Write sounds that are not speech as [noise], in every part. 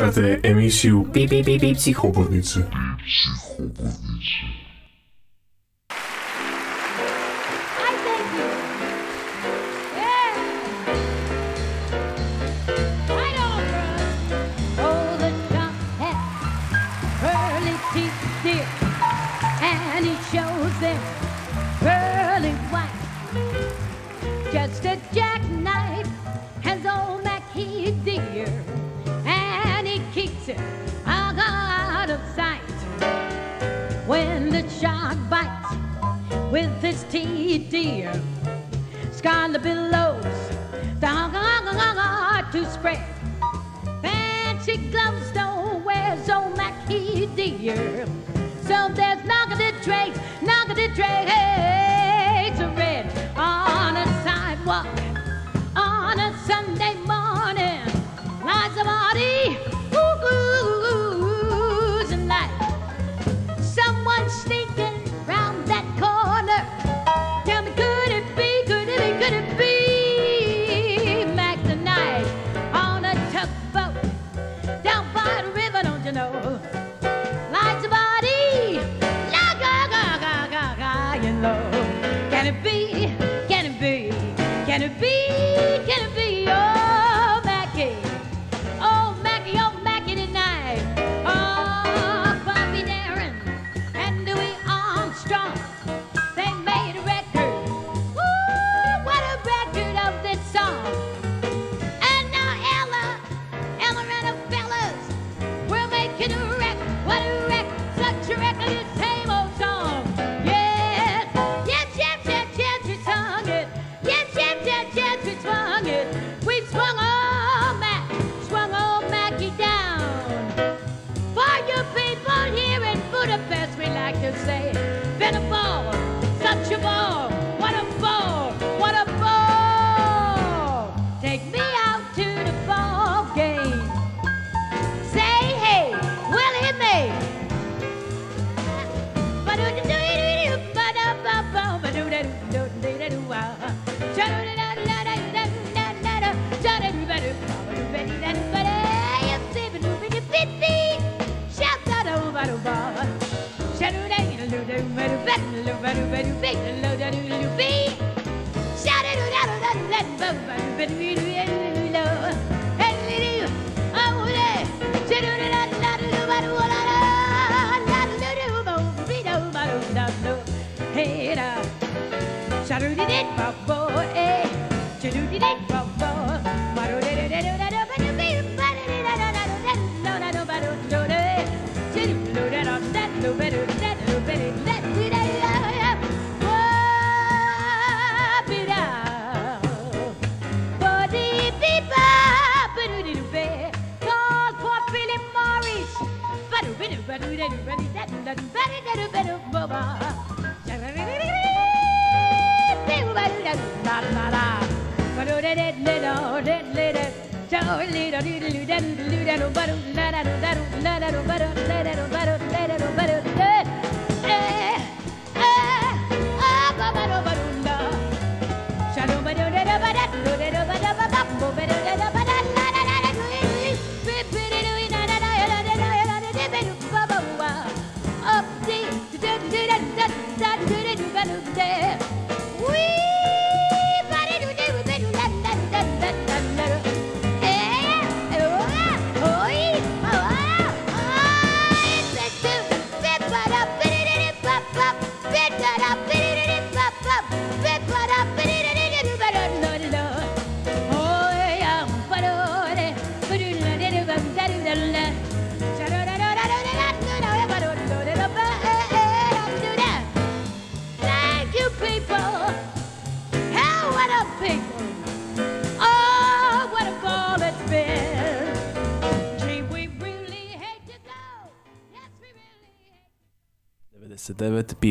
发射电磁波，哔哔哔哔，西湖边子。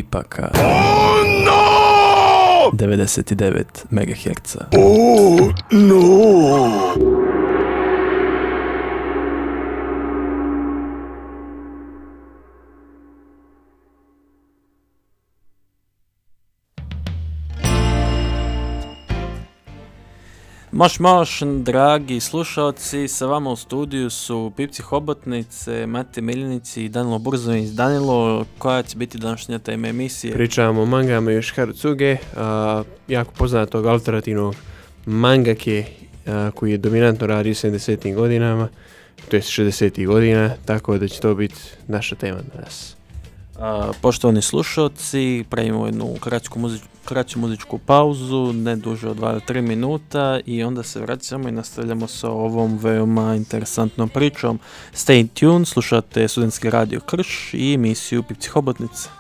pipaka. Oh, no! 99 MHz. Oh, no! No! Moš moš, dragi slušalci, sa vama u studiju su Pipci Hobotnice, Mate Miljenici i Danilo Burzović. Danilo, koja će biti današnja tema emisije? Pričavamo o mangama Yoshiharu Tsuge, a, jako poznatog alternativnog mangake a, koji je dominantno radio 70. godinama, to je 60. godina, tako da će to biti naša tema danas. A, poštovani slušalci, pravimo jednu kratku, muzič, kratku muzičku pauzu, ne duže od 2-3 minuta i onda se vraćamo i nastavljamo sa ovom veoma interesantnom pričom. Stay tuned, slušate studentski radio Krš i emisiju Pipci Hobotnice.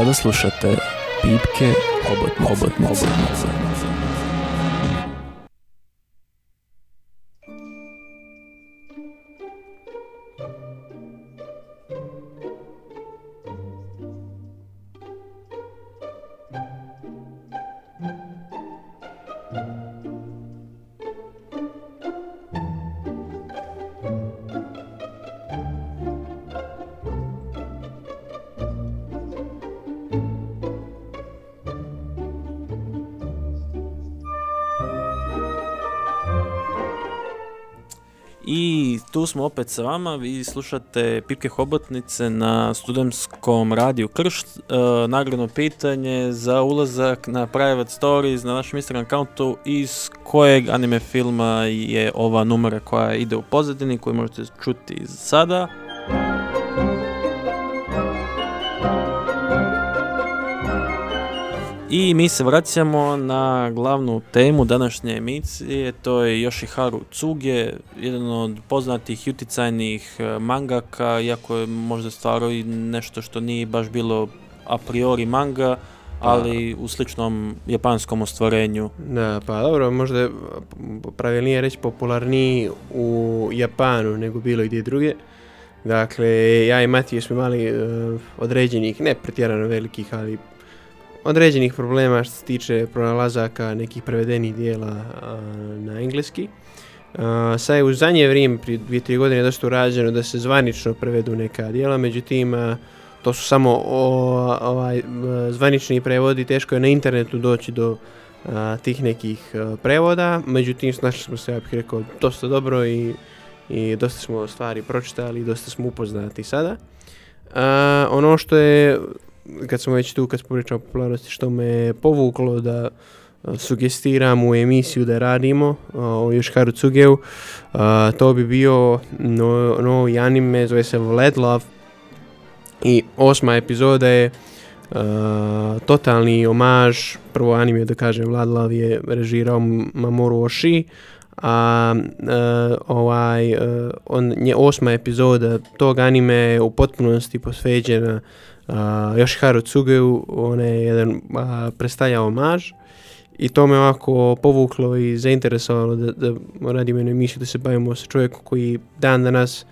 sada slušate pipke hobot hobot hobot Smo opet sa vama, vi slušate Pipke Hobotnice na studentskom radiju Kršt. E, nagradno pitanje za ulazak na Private Stories na našem Instagram accountu iz kojeg anime filma je ova numera koja ide u pozadini koju možete čuti sada. I mi se vraćamo na glavnu temu današnje emisije, to je Yoshiharu Tsuge, jedan od poznatih i uticajnih e, mangaka, iako je možda stvarao i nešto što nije baš bilo a priori manga, ali u sličnom japanskom ostvarenju. Da, pa dobro, možda je pravilnije reći popularniji u Japanu nego bilo gdje druge. Dakle, ja i Matije smo imali uh, određenih, ne pretjerano velikih, ali određenih problema što se tiče pronalazaka nekih prevedenih dijela a, na engleski. A, sad je u zadnje vrijeme, prije dvije, tri godine, dosta urađeno da se zvanično prevedu neka dijela, međutim, a, to su samo o, ovaj, zvanični prevodi, teško je na internetu doći do a, tih nekih a, prevoda, međutim, snašli smo se, ja bih rekao, dosta dobro i, i dosta smo stvari pročitali, dosta smo upoznati sada. A, ono što je kad smo već tu, kad smo pričali o popularnosti, što me povuklo da e, sugestiram u emisiju da radimo e, o Yoshikaru Tsugeu, a, e, to bi bio no, novi anime, zove se Vlad Love. I osma epizoda je Uh, totalni omaž, prvo anime da kažem, Vlad je režirao Mamoru Oshii, a uh, ovaj uh, on je osma epizoda tog anime je u potpunosti posveđena uh, Yoshiharu Tsugeu, on je jedan uh, predstavlja maž i to me ovako povuklo i zainteresovalo da, da radim jednu emisiju da se bavimo sa čovjekom koji dan danas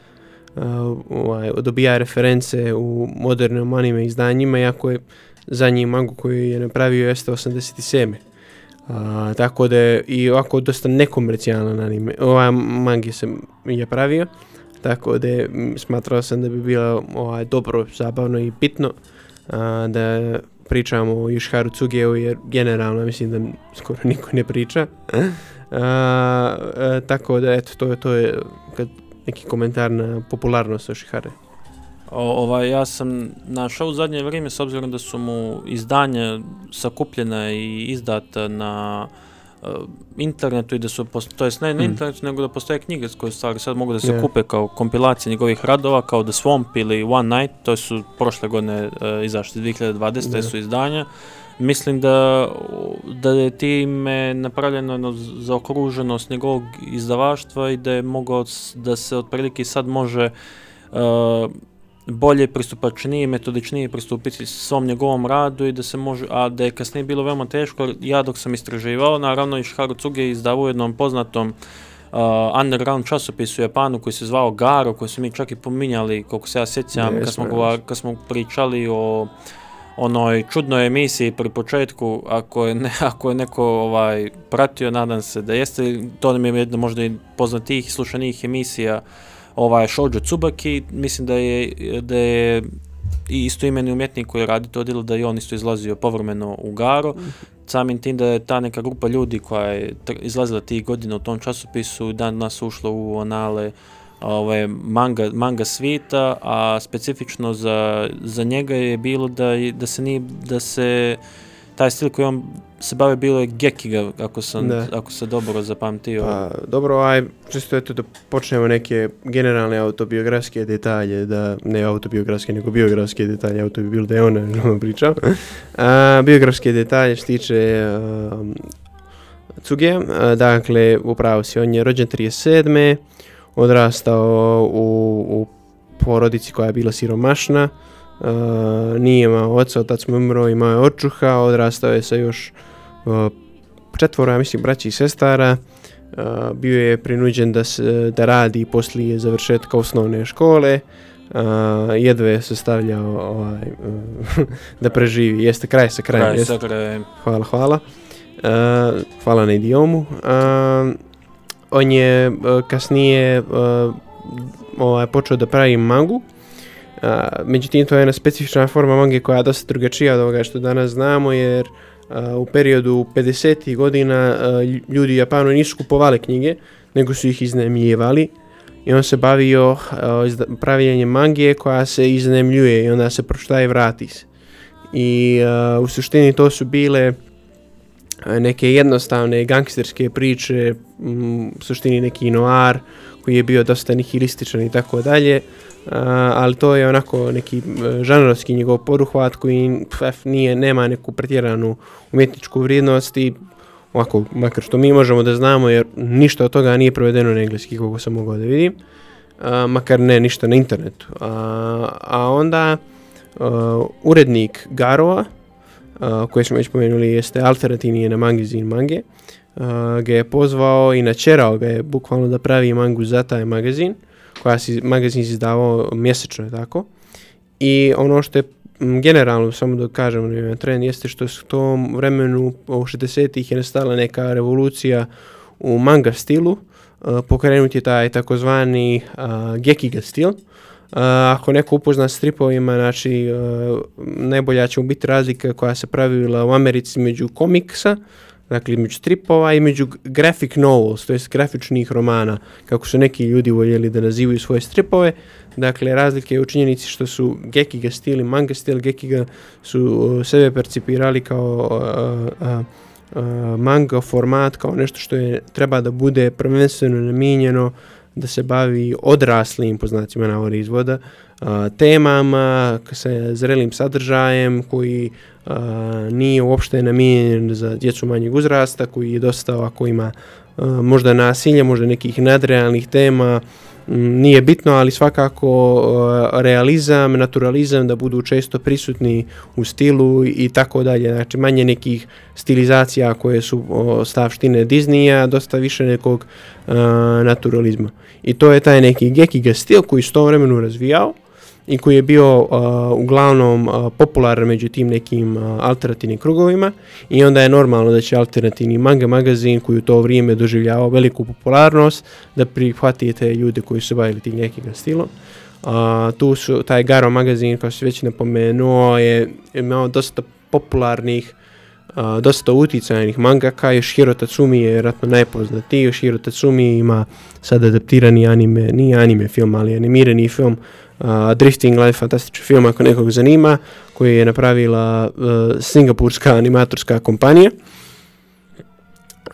uh, ovaj, dobija reference u modernim anime izdanjima, iako je zadnji mangu koji je napravio jeste 87. A, tako da je i ovako dosta nekomercijalan anime, ovaj mangi se je pravio, tako da smatrao sam da bi bilo ovaj, dobro, zabavno i bitno a, da pričamo o Isharu Tsugeu jer generalno mislim da skoro niko ne priča. a, a, tako da eto, to je, to je kad neki komentar na popularnost Yoshihare. O, ovaj, ja sam našao u zadnje vrijeme, s obzirom da su mu izdanja sakupljena i izdata na uh, internetu i da su, to jest ne na Mm. internetu, nego da postoje knjige s koje stvari sad mogu da se Je. kupe kao kompilacije njegovih radova, kao The Swamp ili One Night, to su prošle godine uh, izašli 2020. Je. su izdanja. Mislim da, da je time napravljeno jedno zaokruženost njegovog izdavaštva i da je mogao da se otprilike sad može uh, bolje pristupačnije, metodičnije pristupiti svom njegovom radu i da se može, a da je kasnije bilo veoma teško, ja dok sam istraživao, naravno i Shiharu Tsuge je izdavao u jednom poznatom uh, underground časopisu u Japanu koji se zvao Garo, koji su mi čak i pominjali, koliko se ja sjećam, kad smo, jesmo, gova, jesmo. kad smo pričali o onoj čudnoj emisiji pri početku, ako je, ne, [laughs] ako je neko ovaj pratio, nadam se da jeste, to nam je jedna možda i poznatijih i slušanijih emisija ovaj Shoujo Tsubaki, mislim da je, da je i istoimeni umjetnik koji radi to djelo, da je on isto izlazio povremeno u Garo, samim tim da je ta neka grupa ljudi koja je izlazila tih godina u tom časopisu dan nas ušlo u anale ove manga, manga svita, a specifično za, za njega je bilo da, da se nije, da se taj stil koji on se bave bilo je gekiga, ako sam, Da. ako se dobro zapamtio. Pa, dobro, aj, čisto eto da počnemo neke generalne autobiografske detalje, da ne autobiografske, nego biografske detalje, auto bi bilo da je ona pričao. A, biografske detalje što tiče um, Cuge, a, dakle, upravo si, on je rođen 37. odrastao u, u porodici koja je bila siromašna, Uh, nije imao oca, otac mu umro, imao je očuha, odrastao je sa još uh, četvora, ja mislim, braći i sestara. Uh, bio je prinuđen da, se, da radi poslije završetka osnovne škole. Uh, jedve je se stavljao ovaj, uh, [laughs] da preživi. Jeste kraj sa krajem. Kraj sa krajem. Hvala, hvala. Uh, hvala na idiomu. Uh, on je uh, kasnije uh, ovaj, počeo da pravi mangu. Uh, A, međutim, to je jedna specifična forma mange koja je dosta drugačija od ovoga što danas znamo, jer a, u periodu 50. godina a, ljudi u Japanu nisu kupovali knjige, nego su ih iznajmljivali i on se bavio uh, pravljenjem mangije koja se iznemljuje i onda se pročita i vrati se. I uh, u suštini to su bile neke jednostavne gangsterske priče, m, u suštini neki noir koji je bio dosta nihilističan i tako dalje. Uh, Eh, ali to je onako neki eh, žanrovski njegov poruhvat koji pf, nije, nema neku pretjeranu umjetničku vrijednost i ovako, makar što mi možemo da znamo, jer ništa od toga nije provedeno na engleski, koliko sam mogao da vidim, a, makar ne ništa na internetu. A, a onda a, urednik Garoa, a, koji smo već pomenuli, jeste alternativni na magazin mange, a, ga je pozvao i načerao ga je bukvalno da pravi mangu za taj magazin, koja si, magazin izdavao mjesečno, je tako? I ono što je generalno, samo da kažem ono, trend, jeste što su u tom vremenu, u 60-ih je nastala neka revolucija u manga stilu, uh, pokrenut je taj takozvani uh, gekiga stil. Uh, ako neko upozna s stripovima, znači uh, najbolja će mu biti razlika koja se pravila u Americi među komiksa, dakle među stripova i među graphic novels, to jest grafičnih romana, kako su neki ljudi voljeli da nazivaju svoje stripove. Dakle, razlike je u činjenici što su Gekiga stil i manga stil. Gekiga su uh, sebe percipirali kao uh, uh, uh, manga format, kao nešto što je treba da bude prvenstveno namijenjeno da se bavi odraslim, po znacima navora izvoda, uh, temama, sa zrelim sadržajem koji uh, nije uopšte namijenjen za djecu manjeg uzrasta, koji je dosta ovako ima a, možda nasilja, možda nekih nadrealnih tema, mm, nije bitno, ali svakako a, realizam, naturalizam da budu često prisutni u stilu i tako dalje. Znači manje nekih stilizacija koje su o, stavštine Disneya, dosta više nekog a, naturalizma. I to je taj neki gekiga stil koji se tom vremenu razvijao i koji je bio uh, uglavnom uh, popularan među tim nekim uh, alternativnim krugovima i onda je normalno da će alternativni manga magazin koji u to vrijeme doživljavao veliku popularnost da prihvati te ljude koji su bavili tim nekim stilom. Uh, tu su, taj Garo magazin, kao se već napomenuo, je imao dosta popularnih uh, dosta uticajnih mangaka, Yoshiro Tatsumi je vjerojatno najpoznatiji, Yoshiro Tatsumi ima sad adaptirani anime, nije anime film, ali animirani film uh, Drifting Life, fantastičan film ako nekog zanima, koji je napravila uh, singapurska animatorska kompanija.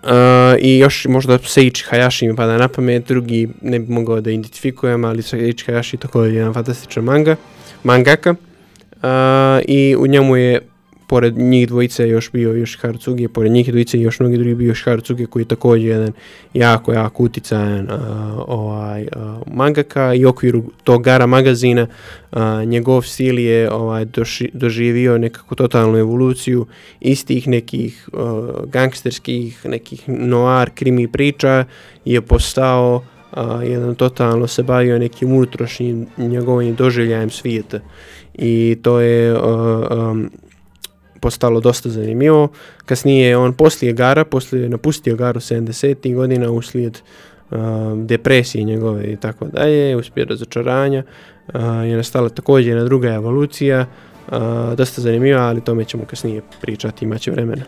Uh, I još možda Seiichi Hayashi mi pada na pamet, drugi ne bi mogao da identifikujem, ali Seiichi Hayashi također je jedan fantastičan manga, mangaka. Uh, I u njemu je pored njih dvojice još bio još Harcuge, pored njih dvojice još mnogi drugi bio još Harcuge koji je također jedan jako, jako uticajan uh, ovaj, uh, mangaka i u okviru tog Gara magazina uh, njegov stil je ovaj, doši, doživio nekako totalnu evoluciju istih nekih uh, gangsterskih, nekih noir krimi priča je postao uh, jedan totalno se bavio nekim unutrašnjim njegovim doživljajem svijeta. I to je uh, um, postalo dosta zanimljivo. Kasnije je on poslije Gara, poslije napustio Garu 70. godina uslijed um, depresije njegove i tako dalje, uspije razočaranja, uh, je nastala također jedna druga evolucija, uh, dosta zanimljiva, ali tome ćemo kasnije pričati, imaće vremena.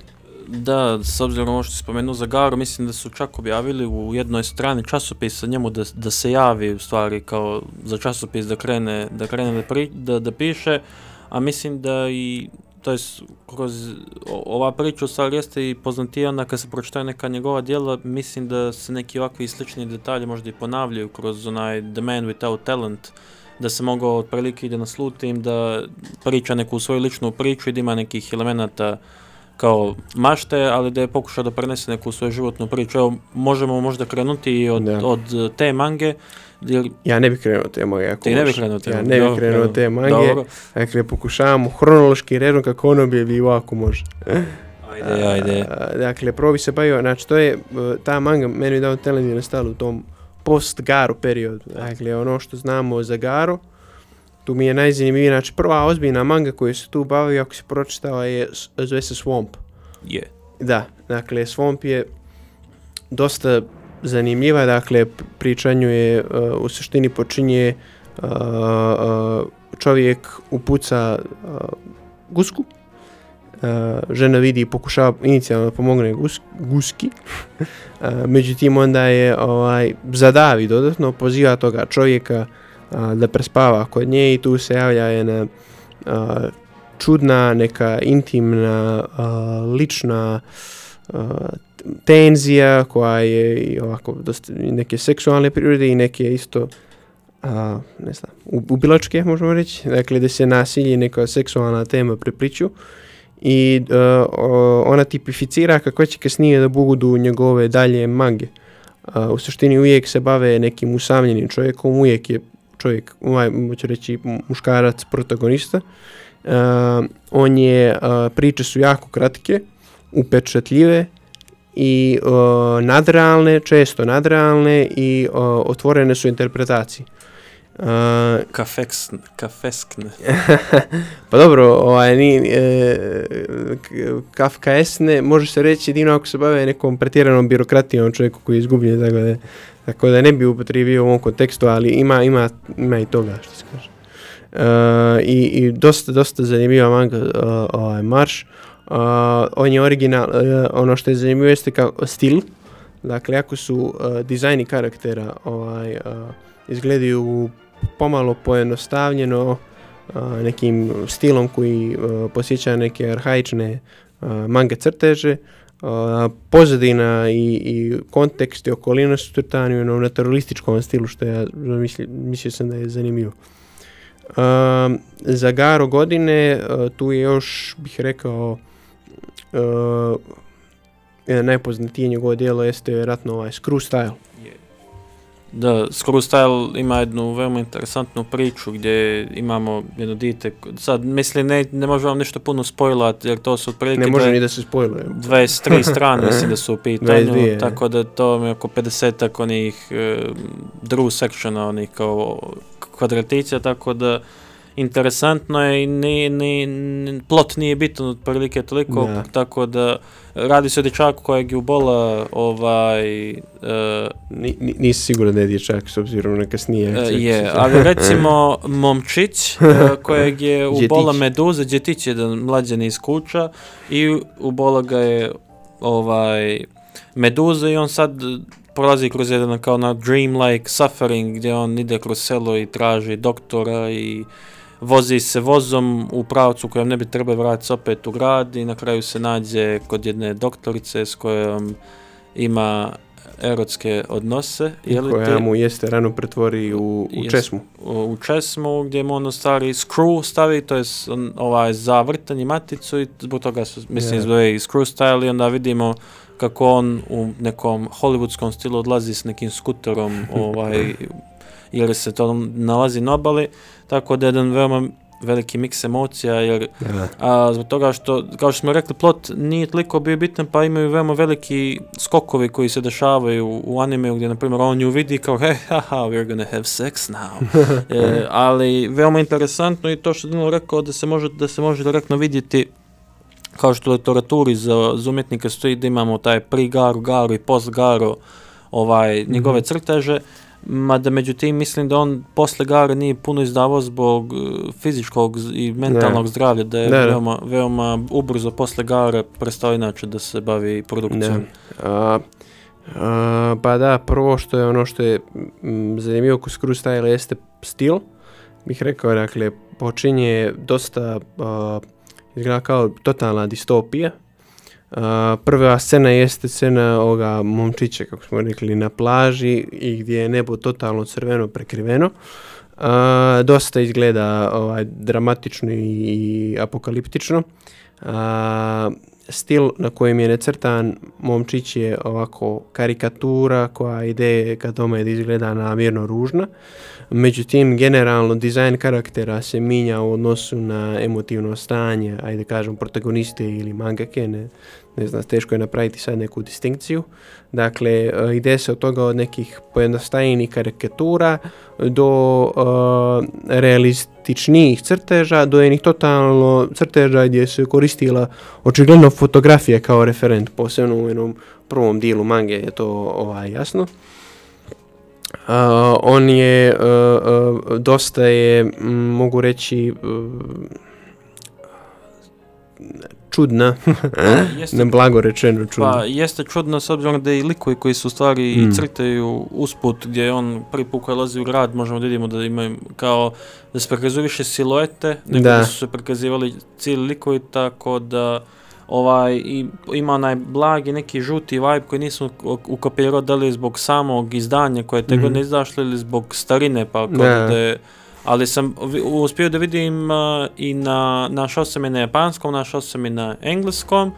Da, s obzirom na ovo što si spomenuo za Garu, mislim da su čak objavili u jednoj strani časopisa njemu da, da se javi u stvari kao za časopis da krene da krene da, pri, da, da piše, a mislim da i to je kroz ova priča u stvari jeste i poznatija onda kad se pročitaju neka njegova djela, mislim da se neki ovakvi slični detalji možda i ponavljaju kroz onaj The Man Without Talent, da se mogao otprilike i da naslutim da priča neku svoju ličnu priču i da ima nekih elemenata kao mašte, ali da je pokušao da prenese neku svoju životnu priču. Evo, možemo možda krenuti i od, Da. od te mange, Ja ne bih krenuo te mange. Ako ti ne bih krenuo te Ja ne bih krenuo dobro. te mange. Dobro, Dakle, pokušavamo hronološki redom kako ono bi bilo ako može. ajde, ajde. A, dakle, prvo bi se bavio, znači to je, e, ta manga meni da Talent je nastala u tom post-Garu periodu. Dakle, ono što znamo za Garu, tu mi je najzanimljivije, znači prva ozbiljna manga koju se tu bavio, ako si pročitao, je, zove se Swamp. Je. Da, dakle, Swamp je dosta zanimljiva, dakle, pričanju je, uh, u suštini počinje uh, čovjek upuca uh, gusku, žena vidi i pokušava inicijalno da pomogne gus, guski, uh, međutim onda je ovaj, zadavi dodatno, poziva toga čovjeka uh, da prespava kod nje i tu se javlja jedna uh, čudna, neka intimna, uh, lična tenzija koja je i ovako dosta neke seksualne prirode i neke isto a, ne znam, u- ubilačke možemo reći, dakle da se nasilje i neka seksualna tema prepliču i uh, ona tipificira kako će kasnije da budu njegove dalje mage. Uh, u suštini uvijek se bave nekim usamljenim čovjekom, uvijek je čovjek, ovaj, moću reći muškarac protagonista. Uh, on je, uh, priče su jako kratke, upečatljive i uh, nadrealne, često nadrealne i uh, otvorene su interpretaciji. Uh, Kafeksn, kafeskne. [laughs] pa dobro, ovaj, ni, e, kafkaesne može se reći jedino ako se bave nekom pretjeranom birokratijom čovjeku koji je izgubljen, tako da, tako da ne bi upotrijebio u ovom kontekstu, ali ima, ima, ima i toga što se kaže. E, i, I dosta, dosta zanimljiva manga uh, ovaj, Marš. Uh, Uh, on je original, uh, ono što je zanimljivo jeste kao stil, dakle ako su uh, dizajni karaktera ovaj, uh, izgledaju pomalo pojednostavljeno, uh, nekim stilom koji uh, posjeća neke arhaične uh, manga crteže. uh, pozadina i, i kontekst i okolina su crtani u jednom naturalističkom stilu, što ja misli, mislio sam da je zanimljivo. A, za Garo godine uh, tu je još, bih rekao, a, jedan najpoznatije njegovo dijelo jeste vjerojatno ovaj Screw Style. Da, Screw Style ima jednu veoma interesantnu priču gdje imamo jedno dite, sad mislim ne, ne možemo vam nešto puno spojlat jer to su otprilike Ne može ni da se spojluje. 23 [laughs] strane mislim da su u pitanju, 22, tako da to mi je oko 50 onih e, draw sectiona, onih kao kvadratića, tako da interesantno je i ni, ni, ni, plot nije bitan otprilike toliko, Da. tako da radi se o dječaku kojeg je ubola ovaj, e, Ni, ni, nisi siguran da je dječak s obzirom na kasnije akcije. je, ali recimo [laughs] momčić e, kojeg je ubola Djetić. meduza, djetić je jedan mlađan iz kuća i ubola ga je ovaj meduza i on sad prolazi kroz jedan kao na dreamlike suffering gdje on ide kroz selo i traži doktora i vozi se vozom u pravcu kojem ne bi trebao vratiti opet u grad i na kraju se nađe kod jedne doktorice s kojom ima erotske odnose. je li koja ti? mu jeste rano pretvori u, u Jest. česmu. u česmu gdje mu ono stari screw stavi, to je on, ovaj za vrtanje maticu i zbog toga su, mislim, zbog i screw style i onda vidimo kako on u nekom hollywoodskom stilu odlazi s nekim skuterom, [laughs] ovaj, jer se to nalazi na obali, tako da je jedan veoma veliki miks emocija, jer Da. a zbog toga što, kao što smo rekli, plot nije toliko bio bitan, pa imaju veoma veliki skokovi koji se dešavaju u animeu, gdje, na primjer, on ju vidi kao, hey, haha, we're gonna have sex now. [laughs] e, ali veoma interesantno i to što je Dino rekao da se može, da se može direktno vidjeti kao što u literaturi za, za umjetnike stoji da imamo taj pri-garu, garu i post-garu ovaj, njegove crteže, mada međutim mislim da on posle Gara nije puno izdavao zbog e, fizičkog i mentalnog Ne. zdravlja, da je Da, da. veoma, veoma ubrzo posle Gara prestao inače da se bavi produkcijom. A, a, pa da, prvo što je ono što je zanimljivo kod Screw Style jeste stil. Bih rekao, dakle, počinje dosta, a, izgleda kao totalna distopija. Uh, prva scena jeste scena ovoga momčića, kako smo rekli, na plaži i gdje je nebo totalno crveno prekriveno. Uh, dosta izgleda ovaj, dramatično i, i apokaliptično. Uh, stil na kojem je necrtan momčić je ovako karikatura koja ide ka tome da izgleda namjerno ružna. Međutim, generalno dizajn karaktera se minja u odnosu na emotivno stanje, ajde kažem protagoniste ili mangake, ne, ne znam, teško je napraviti sad neku distinkciju. Dakle, eh, ide se od toga od nekih pojednostavljenih karikatura do uh, realističnijih crteža, do jednih totalno crteža gdje se koristila očigledno fotografija kao referent, posebno u jednom prvom dijelu mange je to ovaj, jasno. Uh, on je, uh, uh, dosta je, m, mogu reći, uh, čudna, jeste- ne blago rečeno čudna. Pa jeste čudno s obzirom da i likovi koji su stvari Mm. crtaju usput gdje je on prvi put koji ulazi u grad možemo da vidimo da imaju kao da se prikazuju više siluete nego da, Da. su se prikazivali cijeli likovi tako da ovaj i, ima onaj blagi neki žuti vibe koji nisam u- ukapirao da li zbog samog izdanja koje je te Mhm. godine izašlo ili zbog starine pa kao Da. da je ali sam uspio da vidim uh, i na, našao sam i na japanskom, našao sam i na engleskom,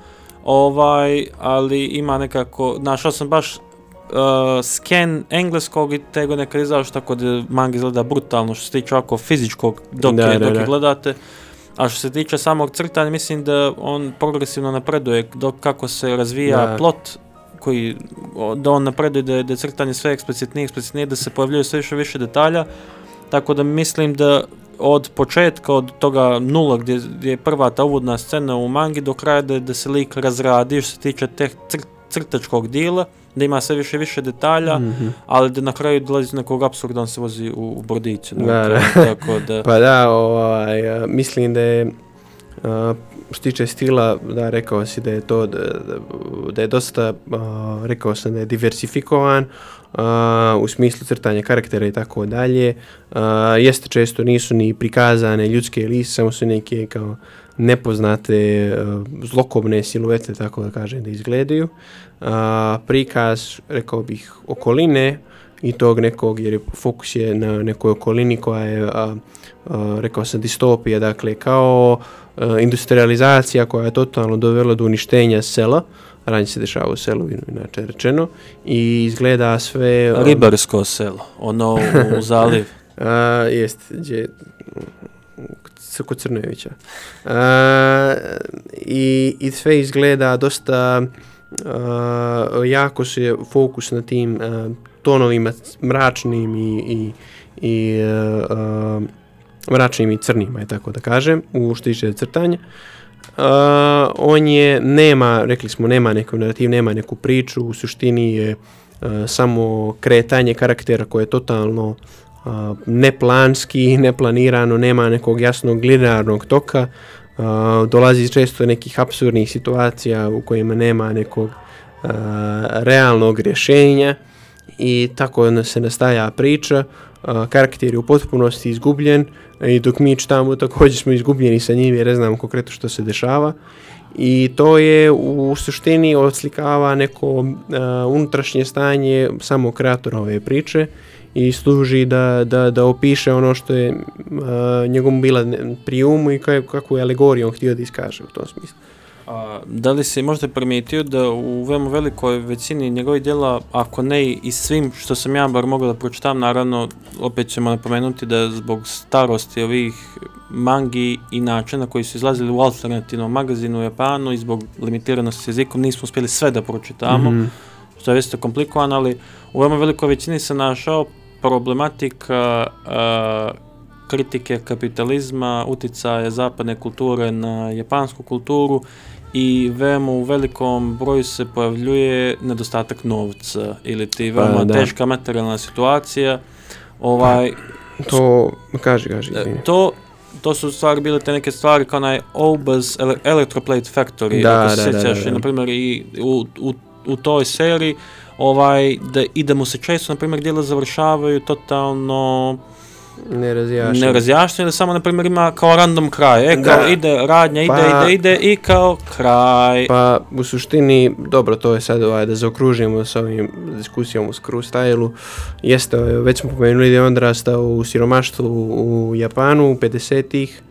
ovaj, ali ima nekako, našao sam baš uh, scan engleskog i tego nekad izašao tako da manga izgleda brutalno što se tiče ovako fizičkog dok, Da, je, da, dok je da. gledate. A što se tiče samog crtanja, mislim da on progresivno napreduje dok kako se razvija Da. plot koji da on napreduje da je, da je crtanje sve eksplicitnije, eksplicitnije, da se pojavljaju sve više više detalja. Tako da mislim da od početka, od toga nula gdje, gdje je prva ta uvodna scena u mangi do kraja da, da se lik razradi što se tiče teh cr, crtačkog dijela, da ima sve više više detalja, Mhm. ali da na kraju dolazi do nekog apsurda, on se vozi u, u brodiću. na Da, da. Tako da, [laughs] Pa da, ovaj, mislim da je a, što tiče stila, da, rekao si da je to, da, da- da je dosta, a, rekao sam da je diversifikovan, uh, u smislu crtanja karaktera i tako dalje. Uh, Jeste često nisu ni prikazane ljudske lise, samo su neke kao nepoznate uh, zlokobne siluete, tako da kažem, da izgledaju. A, prikaz, rekao bih, okoline i tog nekog, jer je fokus je na nekoj okolini koja je, a, a, rekao sam, distopija, dakle, kao a, industrializacija koja je totalno dovela do uništenja sela, ranije se dešava u selu, inače rečeno, i izgleda sve... a, ribarsko selo, ono u, [laughs] zaliv. A, jest, gdje c- kod Crnojevića. A, i, I sve izgleda dosta a, jako se fokus na tim a, tonovima mračnim i, i, i a, a, mračnim i crnima, je tako da kažem, u što tiče crtanja. Uh, on je, nema, rekli smo, nema neku narativ, nema neku priču, u suštini je uh, samo kretanje karaktera koje je totalno uh, neplanski, neplanirano, nema nekog jasnog linearnog toka, uh, dolazi često do nekih absurdnih situacija u kojima nema nekog uh, realnog rješenja i tako se nastaja priča, uh, karakter je u potpunosti izgubljen i dok mi čitamo također smo izgubljeni sa njim jer ne znamo konkretno što se dešava i to je u suštini odslikava neko uh, unutrašnje stanje samo kreatora ove priče i služi da, da, da opiše ono što je uh, njegovom bila prijumu i kako kakvu je alegoriju on htio da iskaže u tom smislu. A, da li si možda primijetio da u veoma velikoj većini njegovih djela, ako ne i svim što sam ja bar mogao da pročitam, naravno opet ćemo napomenuti da zbog starosti ovih mangi i načina koji su izlazili u alternativnom magazinu u Japanu i zbog limitiranosti s jezikom nismo uspjeli sve da pročitamo, Mhm. što je isto komplikovan, ali u veoma velikoj većini se našao problematika a, kritike kapitalizma, uticaje zapadne kulture na japansku kulturu i veoma u velikom broju se pojavljuje nedostatak novca ili ti veoma da. teška materijalna situacija. Ovaj, To, kaži, kaži, E, izvini. to to su stvari bile te neke stvari kao onaj Obas ele Electroplate Factory, Da, ako se da, sjećaš, da, i, da. na primjer i u, u, u toj seriji, ovaj, da, i da mu se često, na primjer, dijela završavaju totalno Nerazjašnjeno. nerazjašnjeno ili samo, na primjer, ima kao random kraj, e, Da. kao ide radnja, ide, Pa- ide, ide i kao kraj. Pa u suštini, dobro, to je sad ovaj, da zaokružimo sa ovim diskusijom u Screw Stylu. Jeste, ovaj, već smo pomenuli da je on rastao u siromaštvu u Japanu u 50-ih,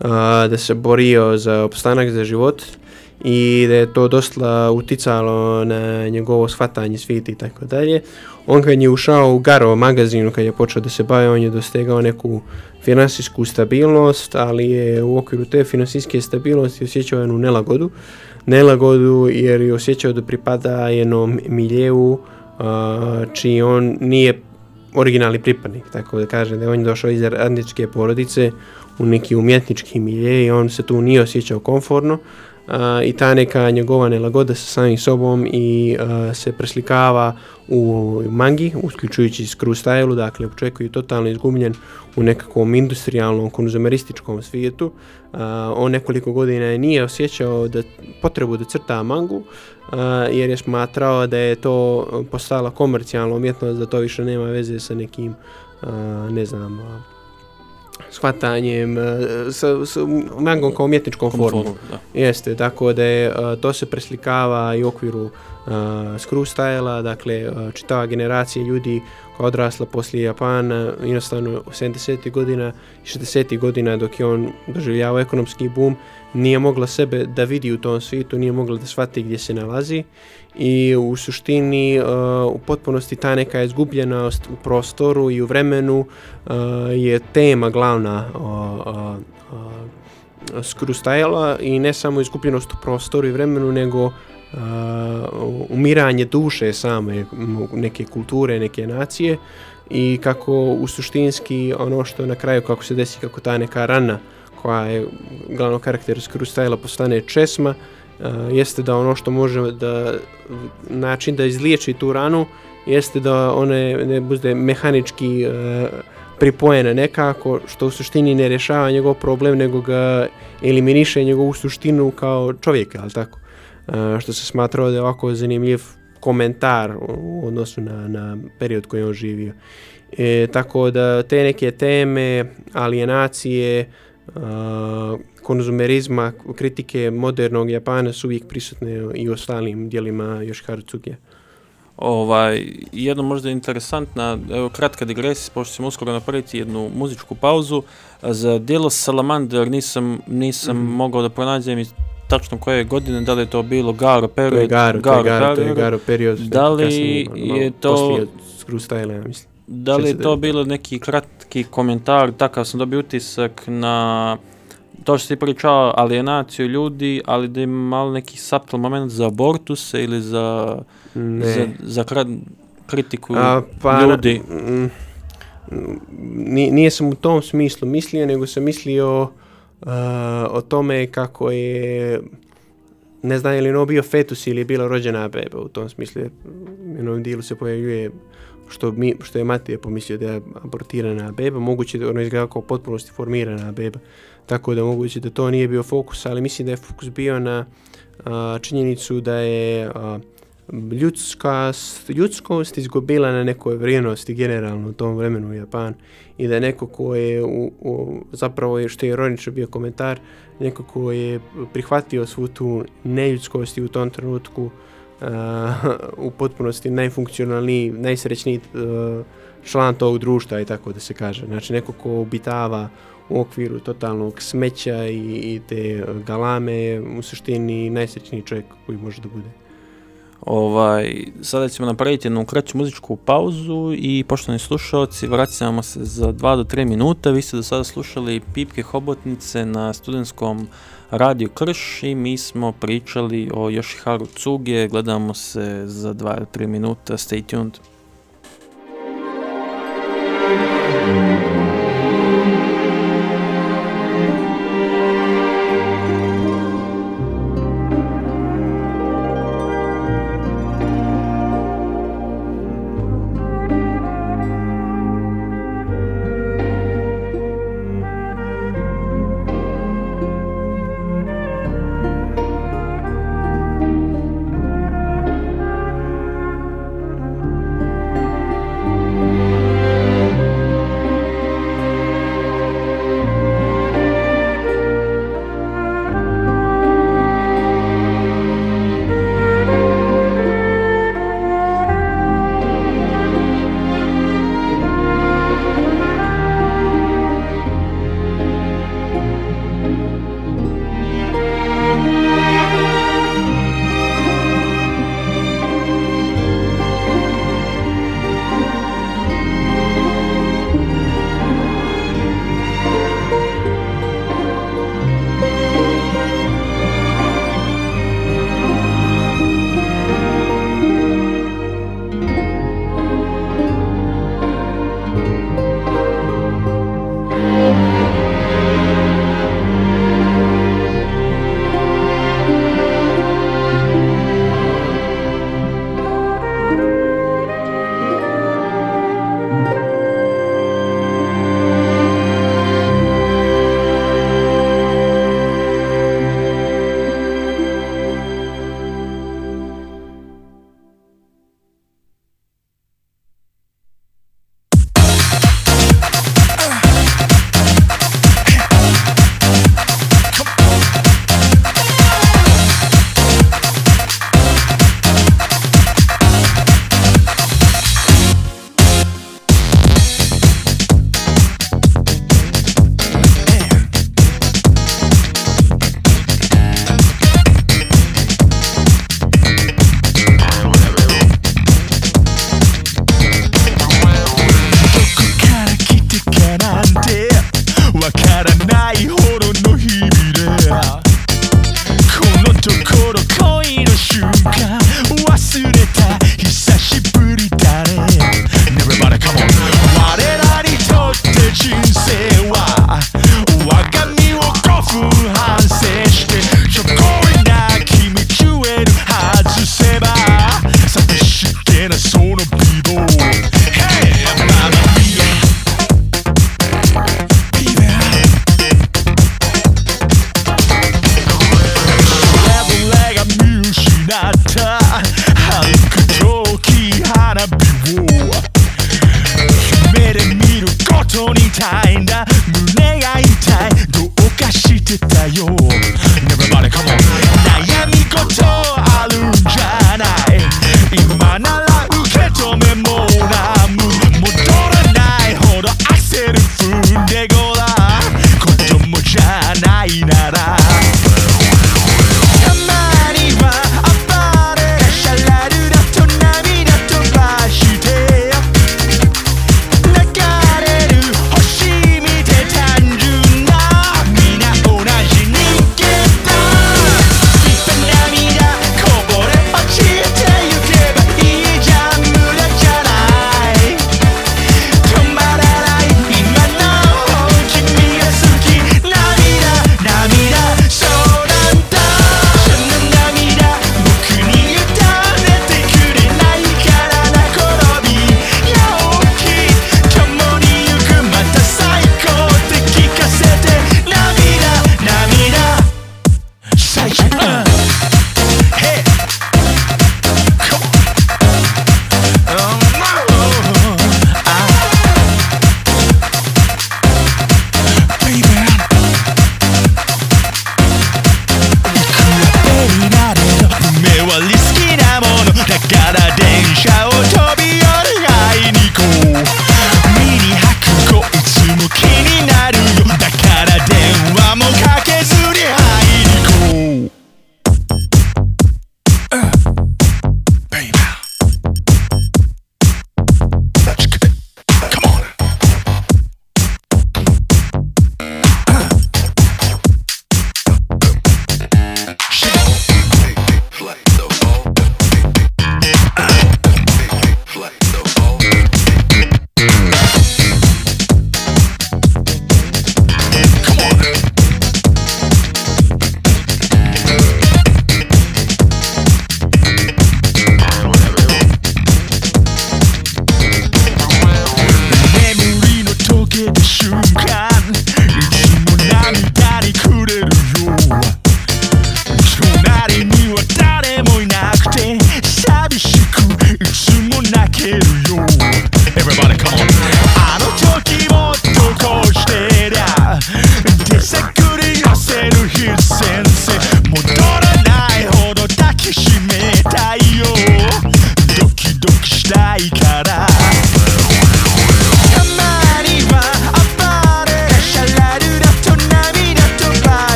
a, da se borio za opstanak, za život i da je to dosta uticalo na njegovo shvatanje svijeta i tako dalje. On kad je ušao u Garo magazinu, kad je počeo da se bavi, on je dostegao neku finansijsku stabilnost, ali je u okviru te finansijske stabilnosti osjećao jednu nelagodu. Nelagodu jer je osjećao da pripada jednom miljeu a, čiji on nije originalni pripadnik, tako da kažem da je on došao iz radničke porodice u neki umjetnički milje i on se tu nije osjećao komfortno, a, i ta neka njegova nelagoda sa samim sobom i a, se preslikava u mangi, uključujući screw style dakle očekuju totalno izgubljen u nekakvom industrijalnom konzumerističkom svijetu. A, on nekoliko godina je nije osjećao da potrebu da crta mangu, a, jer je smatrao da je to postala komercijalna umjetnost, da to više nema veze sa nekim, a, ne znam, shvatanjem, e, sa, sa mangom kao umjetničkom formom. Da. Jeste, tako da je, a, to se preslikava i u okviru uh, Eh, screw style dakle uh, čitava generacija ljudi koja je odrasla poslije Japana, eh, jednostavno u 70. godina i 60. godina dok je on doživljavao ekonomski boom, nije mogla sebe da vidi u tom svijetu, nije mogla da shvati gdje se nalazi i u suštini uh, u potpunosti ta neka izgubljenost u prostoru i u vremenu uh, je tema glavna uh, uh, uh, screw style i ne samo izgubljenost u prostoru i vremenu, nego uh, uh, umiranje duše same neke kulture, neke nacije i kako u suštinski ono što na kraju kako se desi kako ta neka rana koja je glavno karakter Skrustajla postane česma, uh, jeste da ono što može da način da izliječi tu ranu jeste da one ne bude mehanički uh, pripojene nekako, što u suštini ne rješava njegov problem, nego ga eliminiše njegovu suštinu kao čovjeka, ali tako? Uh, što se smatrao da je ovako zanimljiv komentar u odnosu na, na period koji je on živio. E, tako da te neke teme, alienacije, uh, konzumerizma, kritike modernog Japana su uvijek prisutne i u ostalim dijelima Yoshihara Tsugija. Ovaj, jedno možda interesantna, evo kratka digresija, pošto ćemo uskoro napraviti jednu muzičku pauzu. Za dijelo Salamander nisam, nisam mm. -hmm. mogao da pronađem i tačno koje godine, da li je to bilo Garo period, To je Garo, to je Garo, to je Garo period. Da li kasnije, je to- Poslije ja mislim. Da li je to 69. bilo neki kratki komentar, takav sam dobio utisak na to što si pričao alijenaciju ljudi, ali da ima malo neki subtle moment za abortuse ili za, Ne. za, za krat, kritiku A, pa, ljudi. mm, ni- nije sam u tom smislu mislio, nego sam mislio uh, o tome kako je ne znam je li ono bio fetus ili je bila rođena beba u tom smislu. U jednom dijelu se pojavljuje što, mi, što je Matija pomislio da je abortirana beba, moguće da ono izgleda kao potpunosti formirana beba, tako da moguće da to nije bio fokus, ali mislim da je fokus bio na a, činjenicu da je a, ljudska, ljudskost izgubila na nekoj vrijednosti generalno u tom vremenu u Japan i da neko ko je u, u, zapravo je što je ironično bio komentar neko ko je prihvatio svu tu neljudskost i u tom trenutku uh, [laughs] u potpunosti najfunkcionalniji, najsrećniji uh, član tog društva i tako da se kaže. Znači neko ko obitava u okviru totalnog smeća i, i te galame u suštini najsrećniji čovjek koji može da bude. Ovaj, sada ćemo napraviti jednu kraću muzičku pauzu i poštovani slušalci, vraćamo se za 2 do 3 minuta. Vi ste do sada slušali Pipke Hobotnice na studentskom radiju Krš i mi smo pričali o Yoshiharu Tsuge. Gledamo se za 2 do 3 minuta. Stay tuned.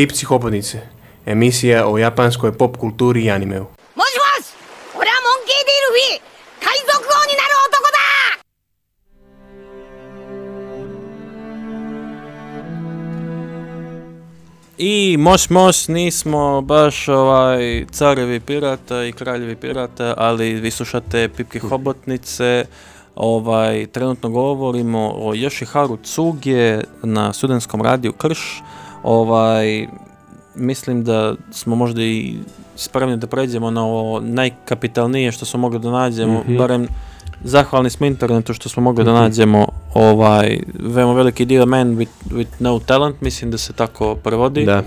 Pipci psihoponice. Emisija o japanskoj pop kulturi i animeu. I moš moš nismo baš ovaj carevi pirata i kraljevi pirata, ali vi slušate pipke hobotnice. Ovaj trenutno govorimo o Yoshiharu Tsuge na studentskom radiju Krš. Uh, ovaj, mislim da smo možda i spremni da pređemo na ovo najkapitalnije što smo mogli da nađemo, mm -hmm. barem zahvalni smo internetu što smo mogli mm -hmm. da mhm. nađemo ovaj, veoma veliki dio man with, with no talent, mislim da se tako prevodi. Da.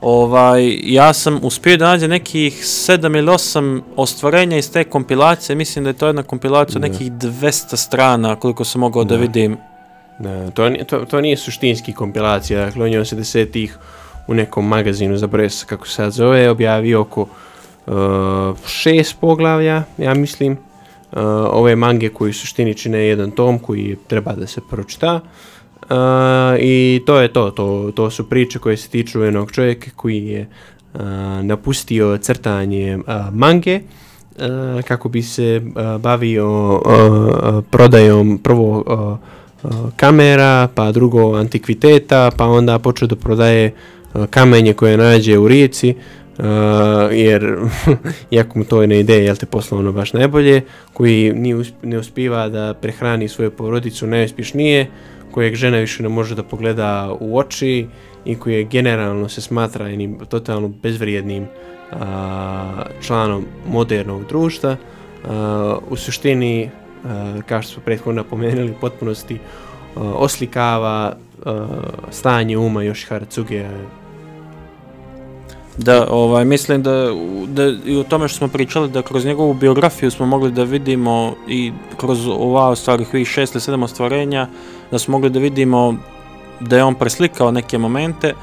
Ovaj, ja sam uspio da nađem nekih 7 ili 8 ostvarenja iz te kompilacije, mislim da je to jedna kompilacija od nekih 200 strana koliko sam mogao da, da vidim. Da, to, to, to nije suštinski kompilacija, dakle on je on se u nekom magazinu za pres, kako se sad zove, objavio oko uh, šest poglavlja, ja mislim, uh, ove mange koji suštini čine jedan tom koji treba da se pročita. Uh, I to je to, to, to su priče koje se tiču jednog čovjeka koji je uh, napustio crtanje uh, mange uh, kako bi se uh, bavio uh, uh, prodajom prvo uh, Eh, kamera, pa drugo antikviteta, pa onda počeo da prodaje eh, kamenje koje nađe u rijeci, uh, jer [laughs] jako mu to ne ide, jel te poslovno baš najbolje, koji nije usp- ne uspiva da prehrani svoju porodicu najuspješnije, kojeg žena više ne može da pogleda u oči i koji je generalno se smatra jednim totalno bezvrijednim uh, članom modernog društva. Uh, u suštini, Eh, kao što smo prethodno napomenuli, u potpunosti eh, oslikava eh, stanje uma još Haracuge Da, ovaj, mislim da, da i o tome što smo pričali, da kroz njegovu biografiju smo mogli da vidimo i kroz ova stvari, ovih šest ili sedam ostvarenja, da smo mogli da vidimo da je on preslikao neke momente,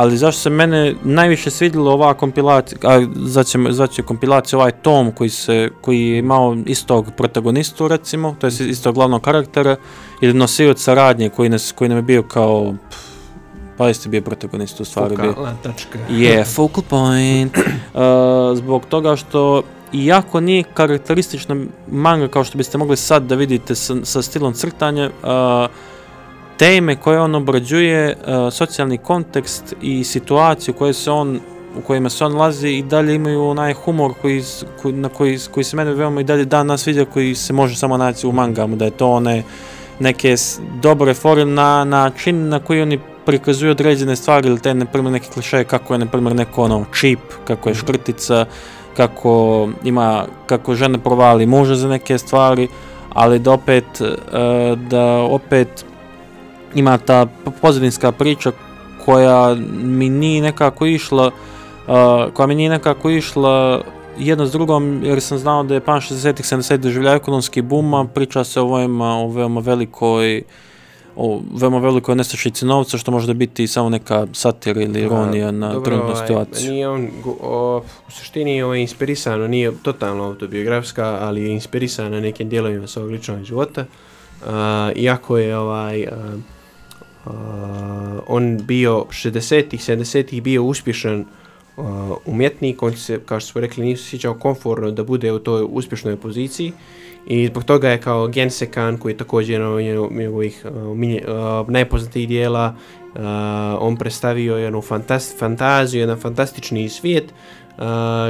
ali zašto se mene najviše svidjelo ova kompilacija, a zaćemo, zaće kompilacija ovaj tom koji se, koji je imao istog protagonistu recimo, to je istog glavnog karaktera, ili nosioca radnje koji, nas, koji nam je bio kao, pff, pa jeste bio protagonist u stvari. Fokalna tačka. Je, [laughs] focal point. [clears throat] Uh, zbog toga što iako nije karakteristična manga kao što biste mogli sad da vidite sa, sa stilom crtanja, uh, teme koje on obrađuje, e, socijalni kontekst i situaciju koje se on u kojima se on lazi i dalje imaju onaj humor koji, koji, na koji, koji se mene veoma i dalje dan vidio koji se može samo naći u mangamu, da je to one neke dobre fore na način na koji oni prikazuju određene stvari ili te, na primjer, neke klišeje kako je, na primjer, neko ono čip, kako je škrtica, kako ima, kako žene provali muža za neke stvari, ali da opet, e, da opet ima ta pozadinska priča koja mi nije nekako išla, uh, koja mi nije nekako išla jedno s drugom, jer sam znao da je pan 60-ih 70 doživljava ekonomski boom, a priča se o veoma, o veoma velikoj o veoma velikoj nestašici novca, što može biti samo neka satira ili ironija na Dobro, trenutnu ovaj, situaciju. Nije on, o, u suštini je inspirisano, nije totalno autobiografska, ali je inspirisana nekim dijelovima svog ličnog života. Uh, iako je ovaj uh, uh, on bio 60-ih, 70-ih bio uspješan uh, umjetnik, on se, kao što smo rekli, nije se sjećao komfortno da bude u toj uspješnoj poziciji. I zbog toga je kao Gensekan, koji je također jedan od njegovih uh, milje- uh, najpoznatijih dijela, uh, on predstavio jednu fantast, fantaziju, jedan fantastični svijet uh,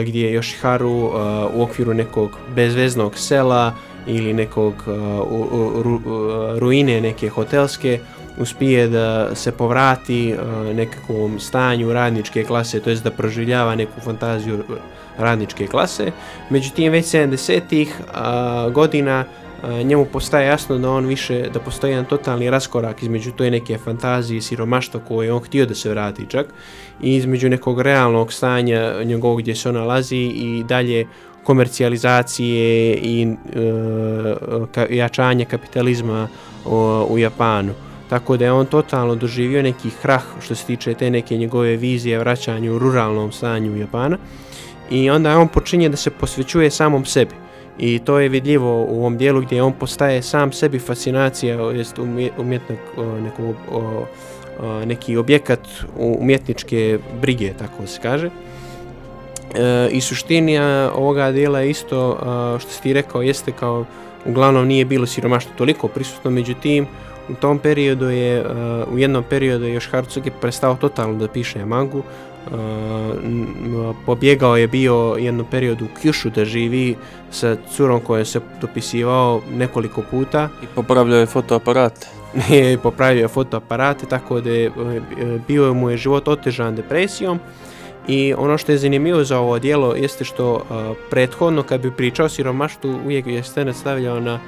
gdje je Yoshiharu uh, u okviru nekog bezveznog sela ili nekog uh, u, u, ru, uh, ruine neke hotelske uspije da se povrati uh, nekakvom stanju radničke klase, to jest da proživljava neku fantaziju radničke klase. Međutim, već 70-ih uh, e, godina uh, njemu postaje jasno da on više, da postoji jedan totalni raskorak između toj neke fantazije i siromaštva koje on htio da se vrati čak i između nekog realnog stanja njegovog gdje se on nalazi i dalje komercijalizacije i e, ka, jačanje kapitalizma o, u Japanu. Tako da je on totalno doživio neki krah što se tiče te neke njegove vizije vraćanju u ruralnom stanju Japana. I onda on počinje da se posvećuje samom sebi. I to je vidljivo u ovom dijelu gdje on postaje sam sebi fascinacija, jest umje- umjetnog nekog, o, o, neki objekat u- umjetničke brige, tako se kaže. E, I suštinija ovoga dijela je isto, a, što si ti rekao, jeste kao, uglavnom nije bilo siromaštvo toliko prisutno, međutim, u tom periodu je, a, u jednom periodu je još Hartsuge prestao totalno da piše mangu, n- n- pobjegao je bio jednom periodu u Kyushu da živi sa curom kojom se dopisivao nekoliko puta I popravljao je fotoaparate. [laughs] je popravio fotoaparate, tako da je e, bio mu je život otežan depresijom i ono što je zanimljivo za ovo dijelo jeste što uh, prethodno kad bi pričao o siromaštvu uvijek je scena stavljao na uh,